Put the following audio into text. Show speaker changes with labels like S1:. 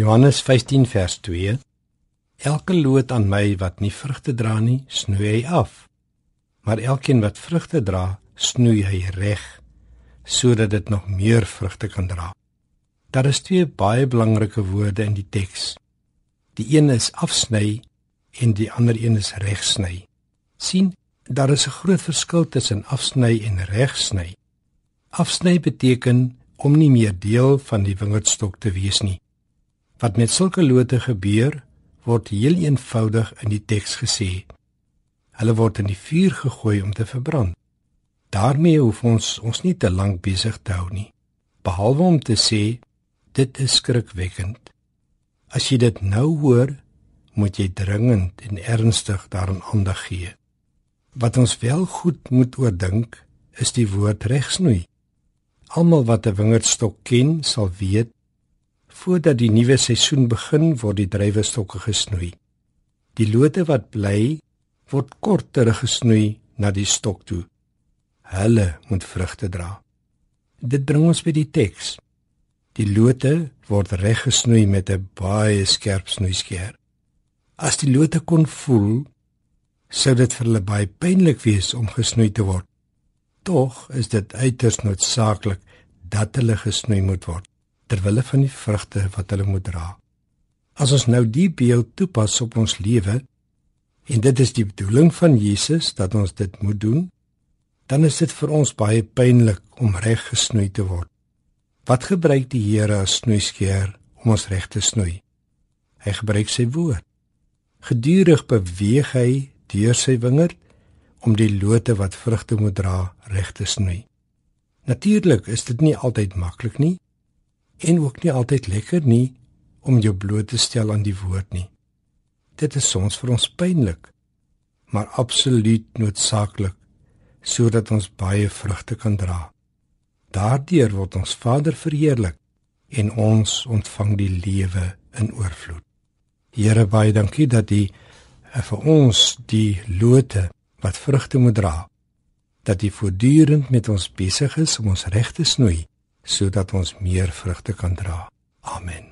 S1: Johannes 15 vers 2 Elke loot aan my wat nie vrugte dra nie, snoei hy af. Maar elkeen wat vrugte dra, snoei hy reg sodat dit nog meer vrugte kan dra. Daar is twee baie belangrike woorde in die teks. Die een is afsny en die ander een is regsny. sien, daar is 'n groot verskil tussen afsny en regsny. Afsny beteken om nie meer deel van die wingerdstok te wees nie. Wat met sulke lote gebeur, word heel eenvoudig in die teks gesê. Hulle word in die vuur gegooi om te verbrand. daarmee hoef ons ons nie te lank besig te hou nie, behalwe om te sê dit is skrikwekkend. As jy dit nou hoor, moet jy dringend en ernstig daaraan aandag gee. Wat ons wel goed moet oordink, is die woord regsnoei. Almal wat 'n wingerdstok ken, sal weet voordat die nuwe seisoen begin, word die druiwestokke gesnoei. Die lote wat bly, word kort teruggesnoei na die stok toe. Hulle moet vrugte dra. Dit bring ons by die teks. Die lote word reggesnoei met 'n baie skerp snoeiskeer. As die lote kon voel, sou dit vir hulle baie pynlik wees om gesnoei te word. Tog is dit uiters noodsaaklik dat hulle gesnoei moet word ter wille van die vrugte wat hulle moet dra. As ons nou die beeld toepas op ons lewe en dit is die bedoeling van Jesus dat ons dit moet doen, dan is dit vir ons baie pynlik om reg gesnoei te word. Wat gebruik die Here as snoeiskeer om ons reg te snoei? Hy gebruik sy woord. Gedurig beweeg hy deur sy wingerd om die lote wat vrugte moet dra reg te snoei. Natuurlik is dit nie altyd maklik nie en ook nie altyd lekker nie om jou bloot te stel aan die woord nie. Dit is soms vir ons pynlik, maar absoluut noodsaaklik sodat ons baie vrugte kan dra. Daardeur word ons Vader verheerlik en ons ontvang die lewe in oorvloed. Here baie dankie dat U eh, vir ons die lote wat vrugte moet dra dat U voortdurend met ons besig is om ons reg te snoei sodat ons meer vrugte kan dra. Amen.